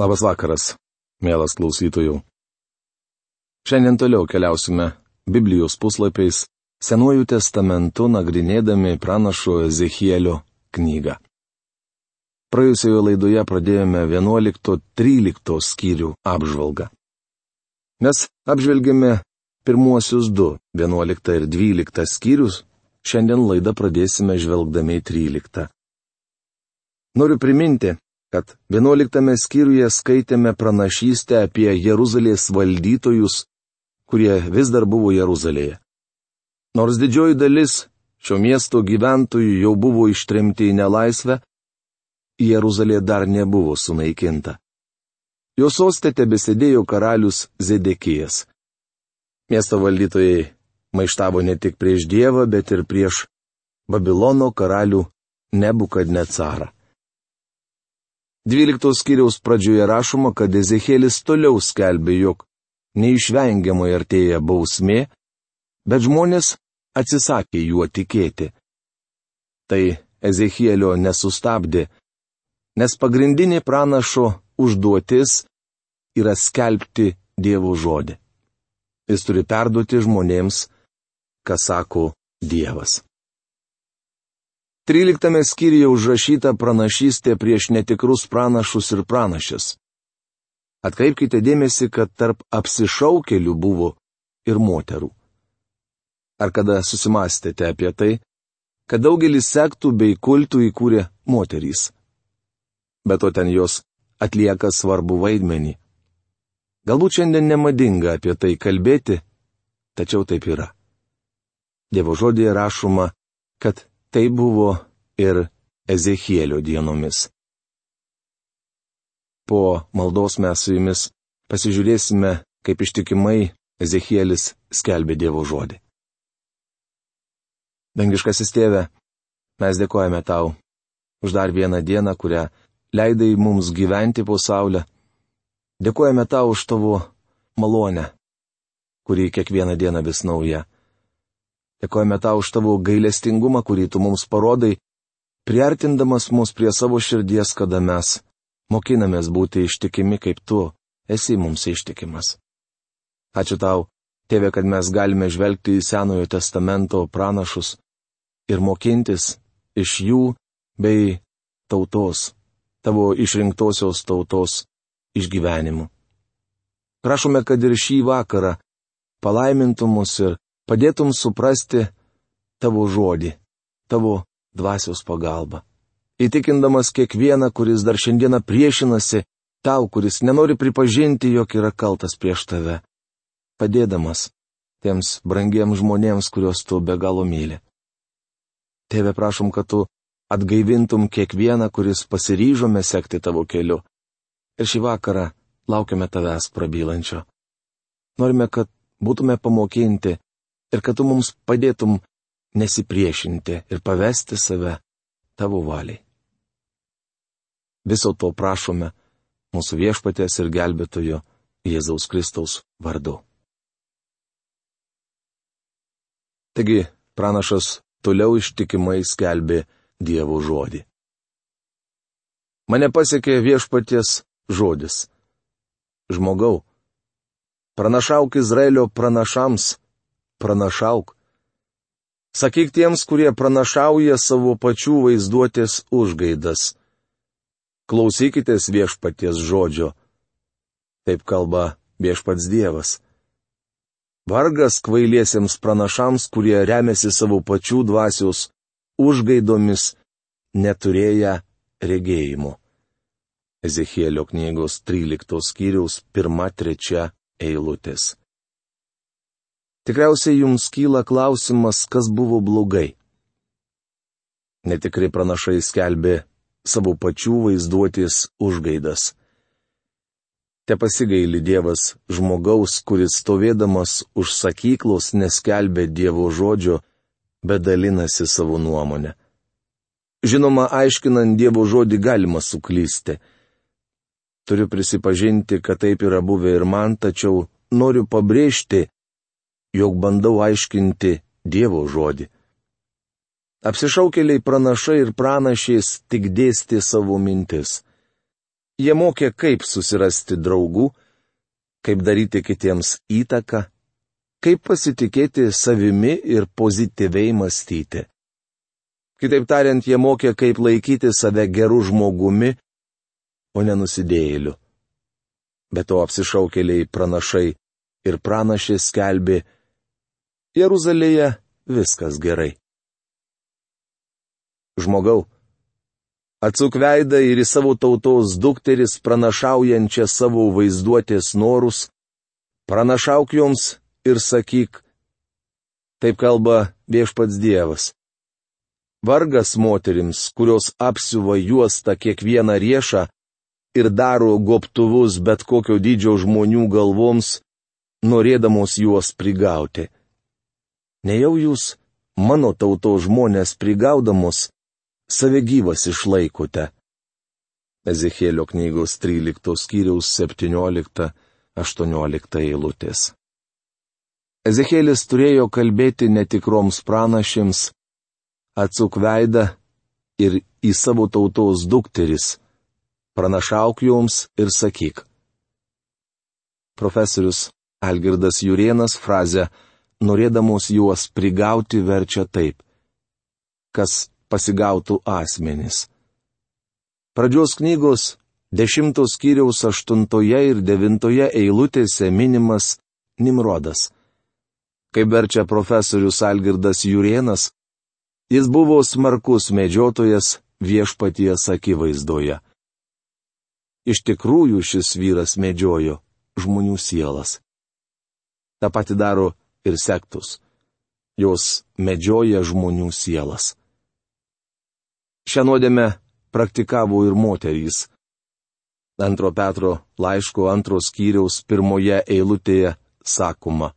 Labas vakaras, mielas klausytojų. Šiandien toliau keliausime Biblijos puslapiais Senuoju testamentu nagrinėdami pranašo Ezechielio knygą. Praėjusioje laidoje pradėjome 11-13 skyrių apžvalgą. Mes apžvelgėme pirmuosius du - 11 ir 12 skyrius, šiandien laidą pradėsime žvelgdami į 13. Noriu priminti, kad 11 skyriuje skaitėme pranašystę apie Jeruzalės valdytojus, kurie vis dar buvo Jeruzalėje. Nors didžioji dalis šio miesto gyventojų jau buvo ištremti į nelaisvę, Jeruzalė dar nebuvo sunaikinta. Jo sostė tebesėdėjo karalius Zedekijas. Miesto valdytojai maištavo ne tik prieš Dievą, bet ir prieš Babilono karalių Nebukadnecarą. 12 skyriaus pradžioje rašoma, kad Ezekėlis toliau skelbė, jog neišvengiamai artėja bausmė, bet žmonės atsisakė juo tikėti. Tai Ezekėlio nesustabdė, nes pagrindinė pranašo užduotis yra skelbti Dievo žodį. Jis turi perduoti žmonėms, ką sako Dievas. 13 skyriuje užrašyta pranašystė prieš netikrus pranašus ir pranašės. Atkreipkite dėmesį, kad tarp apsišaukelių buvo ir moterų. Ar kada susimastėte apie tai, kad daugelis sektų bei kultų įkūrė moterys? Bet to ten jos atlieka svarbu vaidmenį. Galbūt šiandien nemadinga apie tai kalbėti, tačiau taip yra. Dievo žodėje rašoma, kad Tai buvo ir Ezechielio dienomis. Po maldos mes su jumis pasižiūrėsime, kaip ištikimai Ezechielis skelbė Dievo žodį. Dangiškasis tėve, mes dėkojame tau už dar vieną dieną, kurią leidai mums gyventi po saulę. Dėkojame tau už tavo malonę, kuri kiekvieną dieną vis nauja. Dėkojame tau už tavo gailestingumą, kurį tu mums parodai, priartindamas mus prie savo širdies, kada mes mokinamės būti ištikimi kaip tu esi mums ištikimas. Ačiū tau, tėve, kad mes galime žvelgti į Senojo testamento pranašus ir mokintis iš jų bei tautos, tavo išrinktosios tautos išgyvenimų. Prašome, kad ir šį vakarą palaimintų mus ir padėtum suprasti tavo žodį, tavo dvasios pagalba. Įtikindamas kiekvieną, kuris dar šiandieną priešinasi, tau, kuris nenori pripažinti, jog yra kaltas prieš tave. Padėdamas tiems brangiems žmonėms, kuriuos tu be galo myli. Tėve prašom, kad tu atgaivintum kiekvieną, kuris pasiryžome sekti tavo keliu. Ir šį vakarą laukiame tavęs prabylančio. Norime, kad būtume pamokinti ir kad tu mums padėtum nesipriešinti ir pavesti save tavo valiai. Viso to prašome mūsų viešpatės ir gelbėtojo Jėzaus Kristaus vardu. Taigi, pranašas toliau ištikimai skelbė Dievo žodį. Mane pasiekė viešpaties žodis. Žmogau, pranašauk Izraelio pranašams pranašauk. Sakyk tiems, kurie pranašauja savo pačių vaizduotės užgaidas. Klausykitės viešpaties žodžio. Taip kalba viešpats Dievas. Vargas kvailiesiems pranašams, kurie remiasi savo pačių dvasios užgaidomis, neturėję regėjimo. Ezechielio knygos 13 skyriaus 1-3 eilutės. Tikriausiai jums kyla klausimas, kas buvo blogai. Netikrai pranašai skelbė savo pačių vaizduotės užgaidas. Te pasigaili Dievas žmogaus, kuris stovėdamas už sakyklos neskelbė Dievo žodžio, bet dalinasi savo nuomonę. Žinoma, aiškinant Dievo žodį galima suklysti. Turiu prisipažinti, kad taip yra buvę ir man, tačiau noriu pabrėžti, jog bandau aiškinti Dievo žodį. Apsišaukėliai pranašai ir pranašės tik dėstė savo mintis. Jie mokė, kaip susirasti draugų, kaip daryti kitiems įtaką, kaip pasitikėti savimi ir pozityviai mąstyti. Kitaip tariant, jie mokė, kaip laikyti save gerų žmogumi, o ne nusidėjėliu. Be to apsišaukėliai pranašai ir pranašė skelbė, Jeruzalėje viskas gerai. Žmogau, atsuk veidą ir į savo tautos dukteris pranašaujančią savo vaizduotės norus, pranašauk joms ir sakyk, taip kalba viešpats Dievas. Vargas moterims, kurios apsiuva juostą kiekvieną riešą ir daro goptuvus bet kokio dydžio žmonių galvoms, norėdamos juos prigauti. Nejau jūs, mano tauto žmonės prigaudamos, save gyvas išlaikote. Ezekėlio knygos 13 skyriaus 17-18 eilutės. Ezekėlis turėjo kalbėti netikroms pranašėms, atsuk veidą ir į savo tautos dukteris, pranašauk joms ir sakyk. Profesorius Algirdas Jurienas frazę, norėdamos juos prigauti, verčia taip. Kas pasigautų asmenys. Pradžios knygos dešimtos skyriaus aštuntoje ir devintoje eilutėse minimas Nimrodas. Kaip verčia profesorius Algirdas Jurienas, jis buvo smarkus medžiotojas viešpaties akivaizdoje. Iš tikrųjų šis vyras medžiojo žmonių sielas. Ta pati daro ir sektus. Jos medžioja žmonių sielas. Šią nuodėmę praktikavo ir moterys. Antro Petro laiško antros skyriaus pirmoje eilutėje sakoma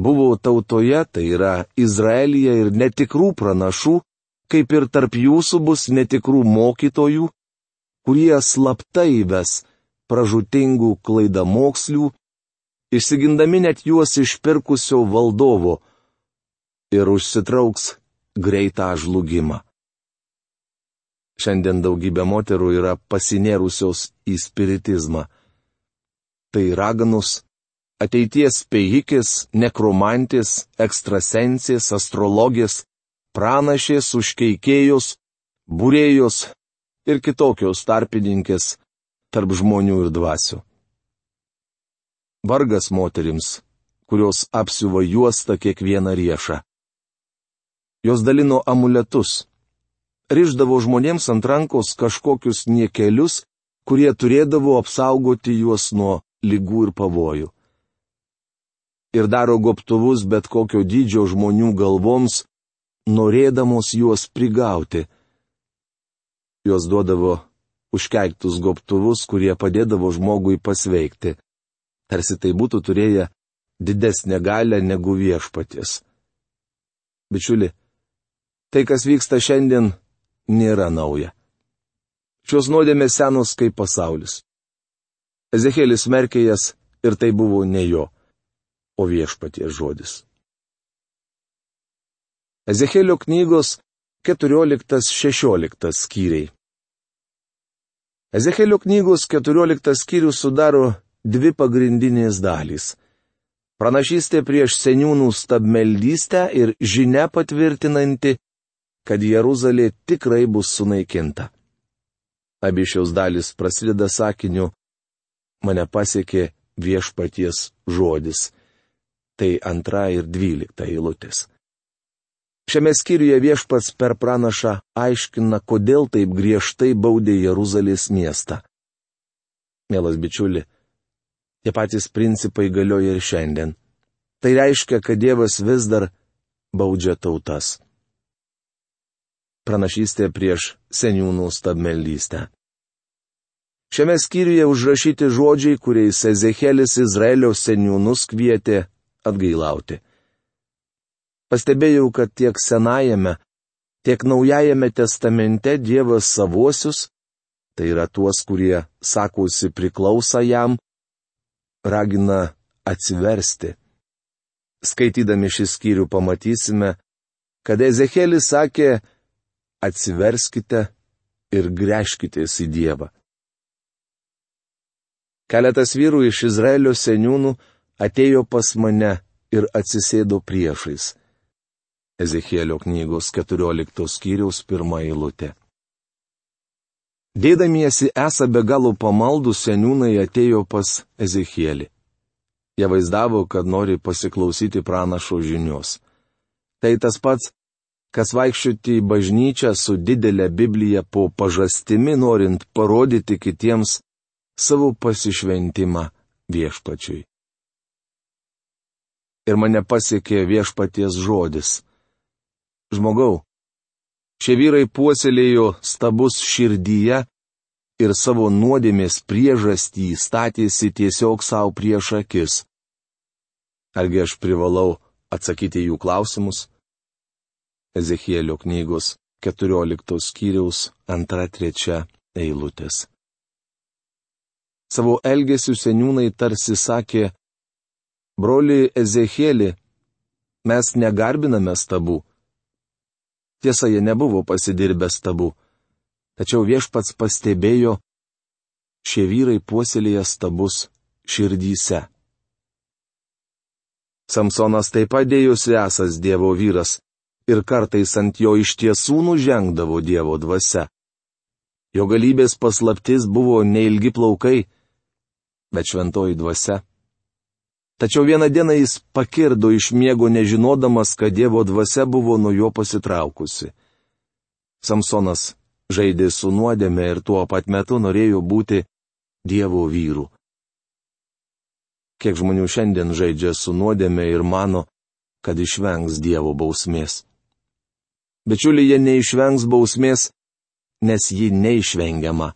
buvo tautoje, tai yra Izraelyje ir netikrų pranašų, kaip ir tarp jūsų bus netikrų mokytojų, kurie slapta įves pražutingų klaidamokslių, išsigindami net juos išpirkusio valdovo ir užsitrauks greitą žlugimą. Šiandien daugybė moterų yra pasinėrusios į spiritizmą. Tai raganus, ateities spėjikis, nekromantės, ekstrasensės, astrologės, pranašės, užkeikėjos, būrėjos ir kitokios tarpininkės tarp žmonių ir dvasių. Vargas moterims, kurios apsiuva juostą kiekvieną riešą. Jos dalino amuletus. Ryždavo žmonėms ant rankos kažkokius niekelius, kurie turėdavo apsaugoti juos nuo lygų ir pavojų ir daro goptuvus bet kokio dydžio žmonių galvoms, norėdamos juos prigauti. Jos duodavo užkeiktus goptuvus, kurie padėdavo žmogui pasveikti. Tarsi tai būtų turėję didesnę galę negu viešpaties. Bičiuli, tai kas vyksta šiandien, nėra nauja. Šios nuodėmės senos kaip pasaulis. Ezekėlis merkė jas ir tai buvo ne jo o viešpaties žodis. Ezekėlio knygos 14-16 skyriai. Ezekėlio knygos 14 skyrių sudaro dvi pagrindinės dalys. Pranašystė prieš seniūnų stabmeldystę ir žinia patvirtinanti, kad Jeruzalė tikrai bus sunaikinta. Abi šios dalys prasideda sakiniu Mane pasiekė viešpaties žodis tai antra ir dvylikta eilutės. Šiame skyriuje viešpats per pranašą aiškina, kodėl taip griežtai baudė Jeruzalės miestą. Mielas bičiuli, tie patys principai galioja ir šiandien. Tai reiškia, kad Dievas vis dar baudžia tautas. Pranašystė prieš seniūnų stabmeldystę. Šiame skyriuje užrašyti žodžiai, kuriais Ezekėlis Izraelio seniūnus kvietė atgailauti. Pastebėjau, kad tiek Senajame, tiek Naujajame testamente Dievas savuosius, tai yra tuos, kurie sakosi priklausa jam, ragina atsiversti. Skaitydami šį skyrių pamatysime, kad Ezekėlis sakė, atsiverskite ir greškitės į Dievą. Keletas vyrų iš Izraelio seniūnų atėjo pas mane ir atsisėdo priešais. Ezechielio knygos 14 skyriaus pirmą eilutę. Dėdamiesi esą be galo pamaldų seniūnai atėjo pas Ezechielį. Jie vaizdavo, kad nori pasiklausyti pranašo žinios. Tai tas pats, kas vaikščioti į bažnyčią su didelė Biblija po pažastimi, norint parodyti kitiems savo pasišventimą viešpačiui. Ir mane pasiekė viešpaties žodis. Žmogau, šie vyrai puoselėjo stabus širdyje ir savo nuodėmės priežastį statėsi tiesiog savo prieš akis. Argi aš privalau atsakyti jų klausimus? Ezechielio knygos 14 skyriaus 2-3 eilutės. Savo elgesių seniūnai tarsi sakė, broli Ezechielį, mes negarbiname stabų. Tiesa, jie nebuvo pasidirbę stabų, tačiau viešpats pastebėjo, šie vyrai puoselėja stabus širdyse. Samsonas taip pat dėjusi esas Dievo vyras ir kartais ant jo iš tiesų nužengdavo Dievo dvasia. Jo galybės paslaptis buvo neilgi plaukai, bet šventoji dvasia. Tačiau vieną dieną jis pakirdo iš miego nežinodamas, kad Dievo dvasia buvo nuo jo pasitraukusi. Samsonas žaidė su nuodėme ir tuo pat metu norėjo būti Dievo vyru. Kiek žmonių šiandien žaidžia su nuodėme ir mano, kad išvengs Dievo bausmės. Bičiuliai, jie neišvengs bausmės, nes ji neišvengiama.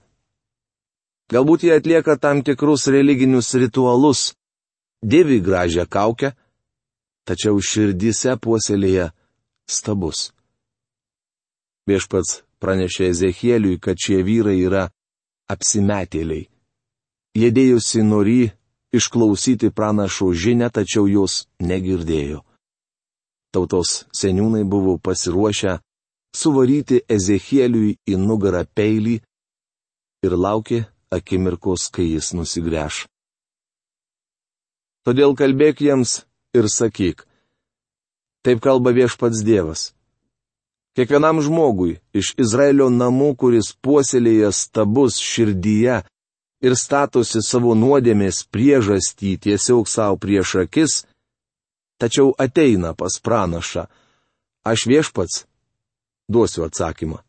Galbūt jie atlieka tam tikrus religinius ritualus, dėvi gražią kaukę, tačiau širdise puoselėje stabus. Viešpats pranešė Ezechieliui, kad šie vyrai yra apsimetėliai. Jie dėjusi nori išklausyti pranašo žinę, tačiau jos negirdėjo tautos seniūnai buvo pasiruošę suvaryti Ezechieliui į nugarą peilį ir laukė akimirkos, kai jis nusigręš. Todėl kalbėk jiems ir sakyk. Taip kalba viešpats Dievas. Kiekvienam žmogui iš Izraelio namų, kuris puoselėja stabus širdyje ir statosi savo nuodėmės priežastį tiesiog savo prieš akis, tačiau ateina pas pranašą. Aš viešpats duosiu atsakymą.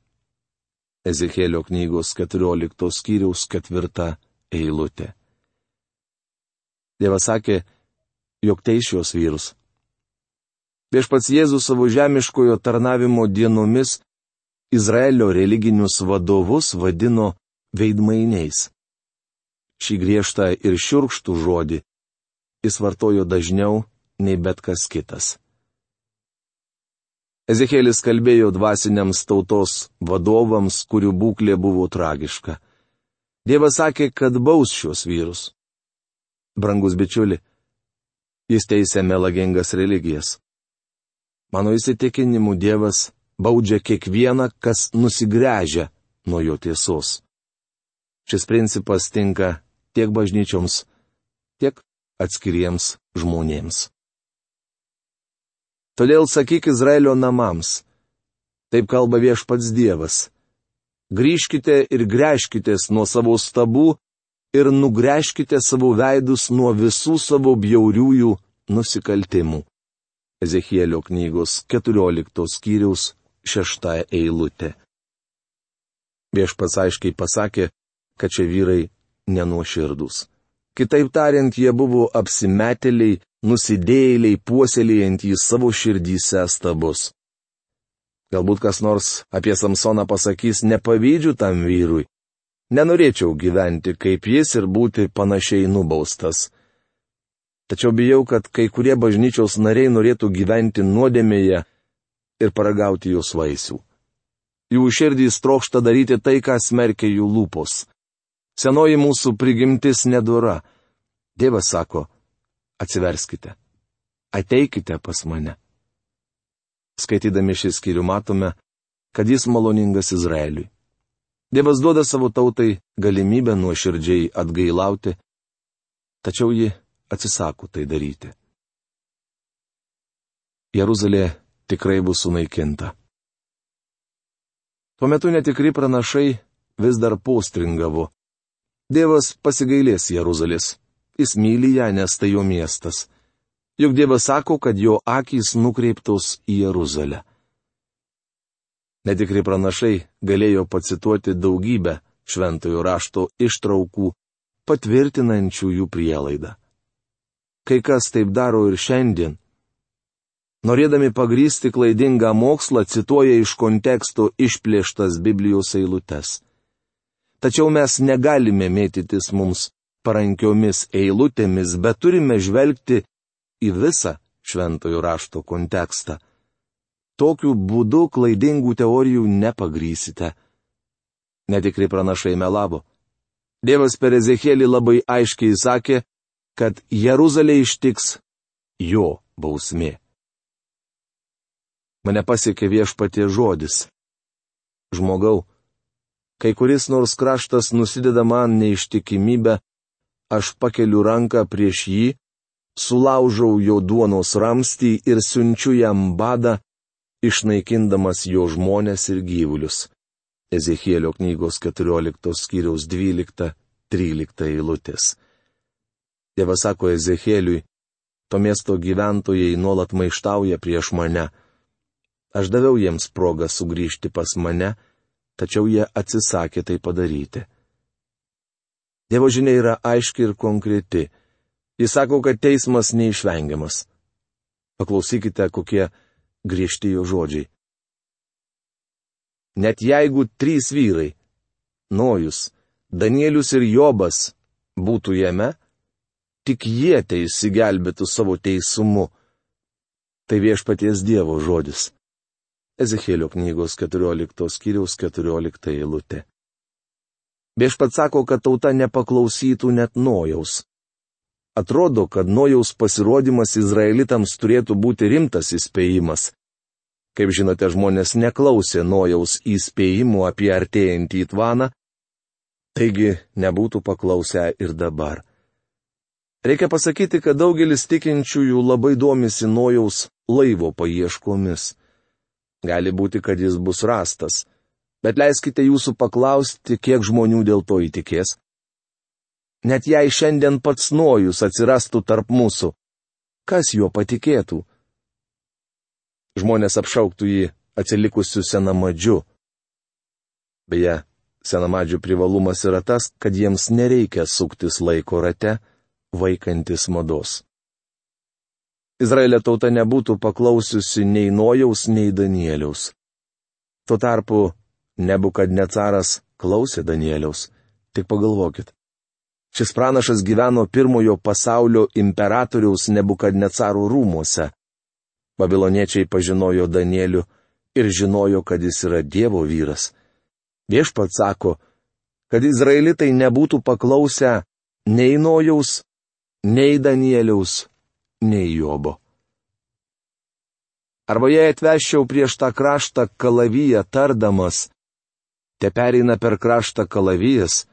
Ezekėlio knygos 14 skyriaus 4 eilutė. Dievas sakė, jog teis šios vyrus. Viešpats Jėzus savo žemiškojo tarnavimo dienomis Izraelio religinius vadovus vadino veidmainiais. Šį griežtą ir šiurkštų žodį jis vartojo dažniau nei bet kas kitas. Ezekėlis kalbėjo dvasiniams tautos vadovams, kurių būklė buvo tragiška. Dievas sakė, kad baus šios vyrus. Brangus bičiuli, jis teisė melagingas religijas. Mano įsitikinimu Dievas baudžia kiekvieną, kas nusigręžia nuo jo tiesos. Šis principas tinka tiek bažnyčioms, tiek atskiriems žmonėms. Todėl sakyk Izraelio namams. Taip kalba viešpats Dievas. Grįžkite ir grėžkitės nuo savo stabų ir nugrėžkite savo veidus nuo visų savo bjauriųjų nusikaltimų. Ezechielio knygos 14 skyriaus 6 eilutė. Viešpats aiškiai pasakė, kad šie vyrai nenuoširdus. Kitaip tariant, jie buvo apsimetėliai, nusidėjėliai puoselėjantys savo širdyse stabus. Galbūt kas nors apie Samsoną pasakys, nepavydžiu tam vyrui. Nenorėčiau gyventi kaip jis ir būti panašiai nubaustas. Tačiau bijau, kad kai kurie bažnyčios nariai norėtų gyventi nuodėmėje ir paragauti jos vaisių. Jų širdys trokšta daryti tai, ką smerkia jų lūpos. Senoji mūsų prigimtis nedora. Dievas sako, atsiverskite. Ateikite pas mane. Skaitydami šį skyrių matome, kad jis maloningas Izraeliui. Dievas duoda savo tautai galimybę nuoširdžiai atgailauti, Tačiau ji atsisako tai daryti. Jeruzalė tikrai bus sunaikinta. Tuo metu netikri pranašai vis dar postringavo. Dievas pasigailės Jeruzalės. Jis myli ją, nes tai jo miestas. Juk Dievas sako, kad jo akys nukreiptos į Jeruzalę. Netikri pranašai galėjo pacituoti daugybę šventojo rašto ištraukų, patvirtinančių jų prielaidą. Kai kas taip daro ir šiandien, norėdami pagrysti klaidingą mokslą, cituoja iš konteksto išplėštas Biblijos eilutes. Tačiau mes negalime mėtytis mums parankiomis eilutėmis, bet turime žvelgti į visą šventojo rašto kontekstą. Tokiu būdu klaidingų teorijų nepagrysite. Netikri pranašai melavo. Dievas per Ezekėlį labai aiškiai sakė, kad Jeruzalė ištiks jo bausmė mane pasiekė viešpatie žodis. Žmogau, kai kuris nors kraštas nusideda man neištikimybę, aš pakeliu ranką prieš jį, sulaužau jo duonos ramstį ir siunčiu jam badą, išnaikindamas jo žmonės ir gyvulius. Ezechielio knygos 14 skyriaus 12-13 eilutės. Dievas sako Ezechieliui, to miesto gyventojai nuolat maištauja prieš mane Aš daviau jiems progą sugrįžti pas mane, tačiau jie atsisakė tai padaryti. Dievo žinia yra aiški ir konkreti. Jis sako, kad teismas neišvengiamas. Paklausykite, kokie griežti jo žodžiai. Net jeigu trys vyrai - Nojus, Danielius ir Jobas - būtų jame, tik jie tai įsigelbėtų savo teisumu. Tai viešpaties Dievo žodis. Ezekėlio knygos 14 skyriaus 14 eilutė. Viešpat sako, kad tauta nepaklausytų net nojaus. Atrodo, kad nojaus pasirodymas izraelitams turėtų būti rimtas įspėjimas. Kaip žinote, žmonės neklausė nojaus įspėjimų apie artėjantį įtvaną, taigi nebūtų paklausę ir dabar. Reikia pasakyti, kad daugelis tikinčiųjų labai domisi nojaus laivo paieškomis. Gali būti, kad jis bus rastas. Bet leiskite jūsų paklausti, kiek žmonių dėl to įtikės. Net jei šiandien pats nojus atsirastų tarp mūsų, kas juo patikėtų? Žmonės apšauktų jį atsilikusiu senamadžiu. Beje, senamadžių privalumas yra tas, kad jiems nereikia suktis laiko rate, vaikantis mados. Izraelio tauta nebūtų paklausiusi nei Nojaus, nei Danieliaus. Tuo tarpu Nebukadnecaras klausė Danieliaus. Tik pagalvokit. Šis pranašas gyveno pirmojo pasaulio imperatoriaus Nebukadnecaro rūmuose. Babiloniečiai pažinojo Danielių ir žinojo, kad jis yra Dievo vyras. Viešpat sako, kad izraelitai nebūtų paklausę nei Nojaus, nei Danieliaus, nei Jobo. Arba jei atveščiau prieš tą kraštą kalaviją tardamas, te pereina per kraštą kalavijas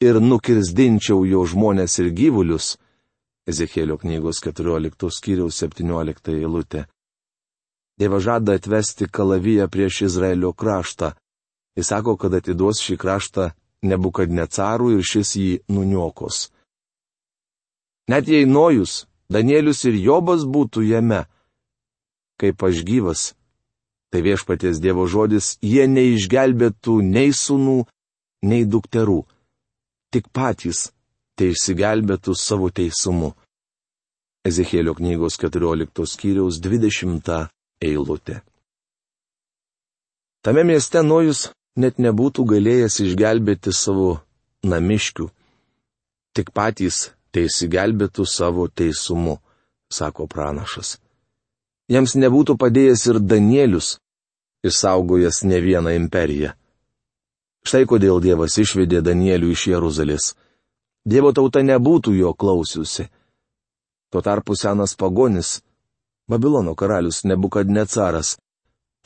ir nukirzdinčiau jo žmonės ir gyvulius. Ezekėlio knygos 14 skyriaus 17 eilutė. Dievas žada atvesti kalaviją prieš Izraelio kraštą. Jis sako, kad atiduos šį kraštą nebukadnecarų ir šis jį nuniokos. Net jei Nojus, Danielius ir Jobas būtų jame. Kaip aš gyvas, tai viešpaties Dievo žodis, jie neišgelbėtų nei sunų, nei dukterų. Tik patys tai išsigelbėtų savo teisumu. Ezekėlio knygos 14 skyriaus 20 eilutė. Tame mieste Nojus net nebūtų galėjęs išgelbėti savo namiškių. Tik patys tai įsigelbėtų savo teisumu, sako pranašas. Jiems nebūtų padėjęs ir Danielius, išsaugojęs ne vieną imperiją. Štai kodėl Dievas išvedė Danielių iš Jeruzalės. Dievo tauta nebūtų jo klausiusi. Tuo tarpu senas pagonis, Babilono karalius Nebukadnecaras,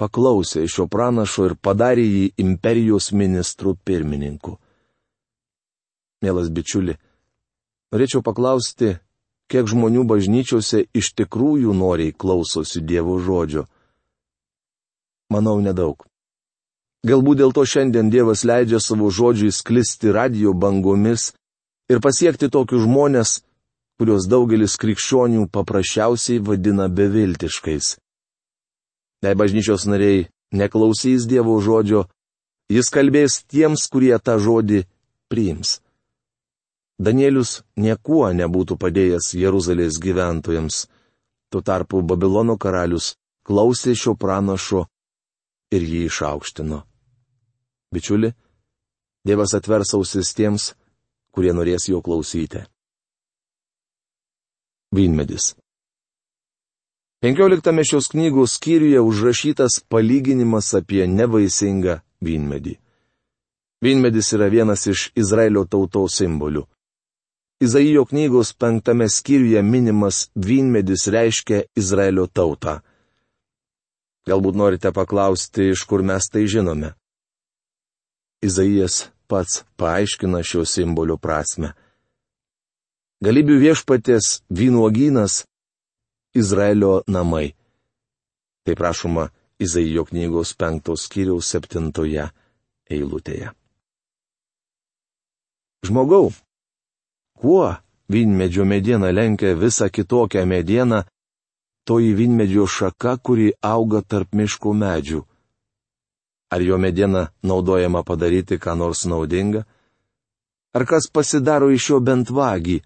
paklausė šio pranašo ir padarė jį imperijos ministrų pirmininku. Mielas bičiuli, Norėčiau paklausti, kiek žmonių bažnyčiose iš tikrųjų noriai klausosi Dievo žodžio. Manau, nedaug. Galbūt dėl to šiandien Dievas leidžia savo žodžiui sklisti radio bangomis ir pasiekti tokius žmonės, kuriuos daugelis krikščionių paprasčiausiai vadina beviltiškais. Jei bažnyčios nariai neklausys Dievo žodžio, jis kalbės tiems, kurie tą žodį priims. Danielius niekuo nebūtų padėjęs Jeruzalės gyventojams. Tuo tarpu Babilono karalius klausė šio pranašo ir jį išaukštino. Bičiuli, Dievas atvers ausis tiems, kurie norės jo klausyti. Vynmedis. 15 šios knygos skyriuje užrašytas palyginimas apie nevaisingą vynmedį. Vynmedis yra vienas iš Izraelio tautos simbolių. Izaijo knygos penktame skyriuje minimas vynmedis reiškia Izraelio tautą. Galbūt norite paklausti, iš kur mes tai žinome. Izaijas pats paaiškina šio simbolio prasme. Galybių viešpatės vynuogynas - Izraelio namai. Tai prašoma Izaijo knygos penktos skyriaus septintoje eilutėje. Žmogau, Kuo vynmedžio mediena lenkia visą kitokią medieną, toji vynmedžio šaka, kuri auga tarp miškų medžių. Ar jo mediena naudojama padaryti ką nors naudinga? Ar kas pasidaro iš jo bent vagį,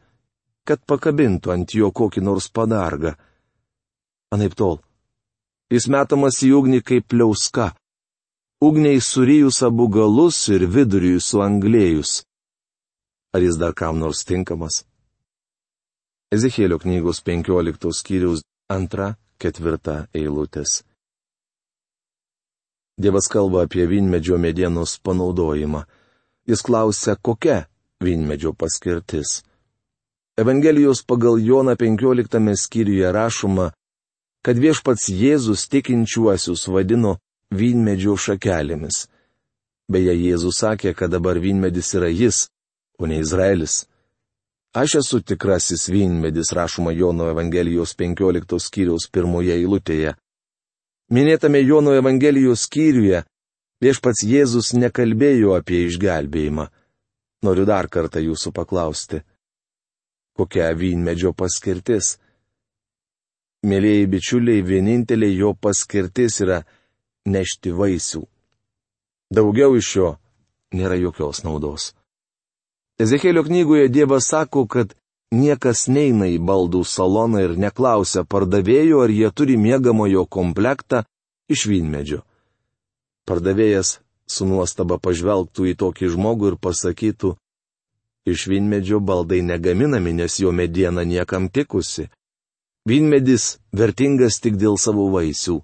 kad pakabintų ant jo kokį nors padargą? Anaip tol. Jis metamas į ugnį kaip pliauska. Ugniai surijus abu galus ir viduriui suanglėjus. Ar jis dar kam nors tinkamas? Ezekėlio knygos 15 skyriaus 2-4 eilutės. Dievas kalba apie vynmedžio medienos panaudojimą. Jis klausia, kokia vynmedžio paskirtis. Evangelijos pagal Joną 15 skyriuje rašoma, kad viešpats Jėzus tikinčiuosius vadino vynmedžio šakelėmis. Beje, Jėzus sakė, kad dabar vynmedis yra jis, o ne Izraelis. Aš esu tikrasis vynmedis, rašoma Jono Evangelijos 15 skyriaus pirmoje eilutėje. Minėtame Jono Evangelijos skyriuje viešpats Jėzus nekalbėjo apie išgelbėjimą. Noriu dar kartą jūsų paklausti. Kokia vynmedžio paskirtis? Mėlyjei bičiuliai, vienintelė jo paskirtis yra nešti vaisių. Daugiau iš jo nėra jokios naudos. Ezekėlio knygoje Dievas sako, kad niekas neina į baldų saloną ir neklausia pardavėjų, ar jie turi mėgamojo komplektą iš vynmedžio. Pardavėjas su nuostaba pažvelgtų į tokį žmogų ir pasakytų, iš vynmedžio baldai negaminami, nes jo mediena niekam tikusi. Vynmedis vertingas tik dėl savo vaisių.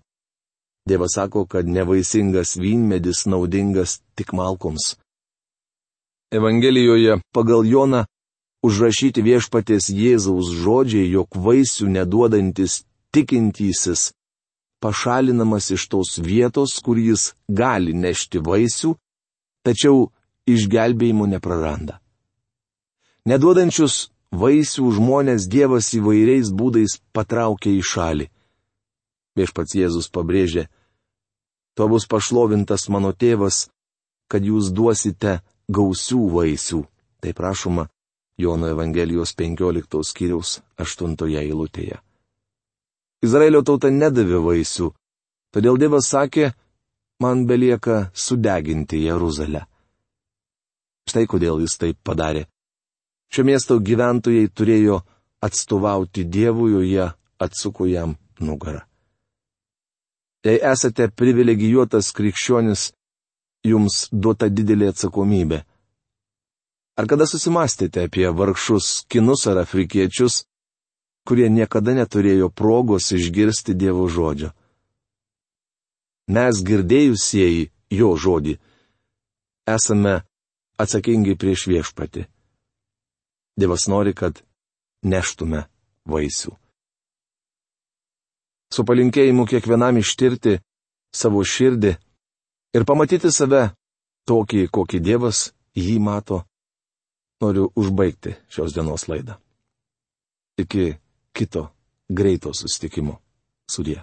Dievas sako, kad nevaisingas vynmedis naudingas tik malkoms. Evangelijoje pagal Joną užrašyti viešpatės Jėzaus žodžiai, jog vaisių neduodantis tikintysis pašalinamas iš tos vietos, kur jis gali nešti vaisių, tačiau išgelbėjimo nepraranda. Neduodančius vaisių žmonės Dievas įvairiais būdais patraukia į šalį. Viešpats Jėzus pabrėžė, to bus pašlovintas mano tėvas, kad jūs duosite gausių vaisių. Tai prašoma Jono Evangelijos 15 skyriaus 8 eilutėje. Izraelio tauta nedavė vaisių, todėl Dievas sakė, man belieka sudeginti Jeruzalę. Štai kodėl jis taip padarė. Šio miesto gyventojai turėjo atstovauti Dievui, o jie atsuko jam nugarą. Jei esate privilegijuotas krikščionis, jums duota didelė atsakomybė. Ar kada susimastėte apie vargšus kinus ar afrikiečius, kurie niekada neturėjo progos išgirsti Dievo žodžio? Mes girdėjusieji jo žodį esame atsakingi prieš viešpati. Dievas nori, kad neštume vaisių. Su palinkėjimu kiekvienam ištirti savo širdį ir pamatyti save tokį, kokį Dievas jį mato. Noriu užbaigti šios dienos laidą. Iki kito greito susitikimo. Sudie.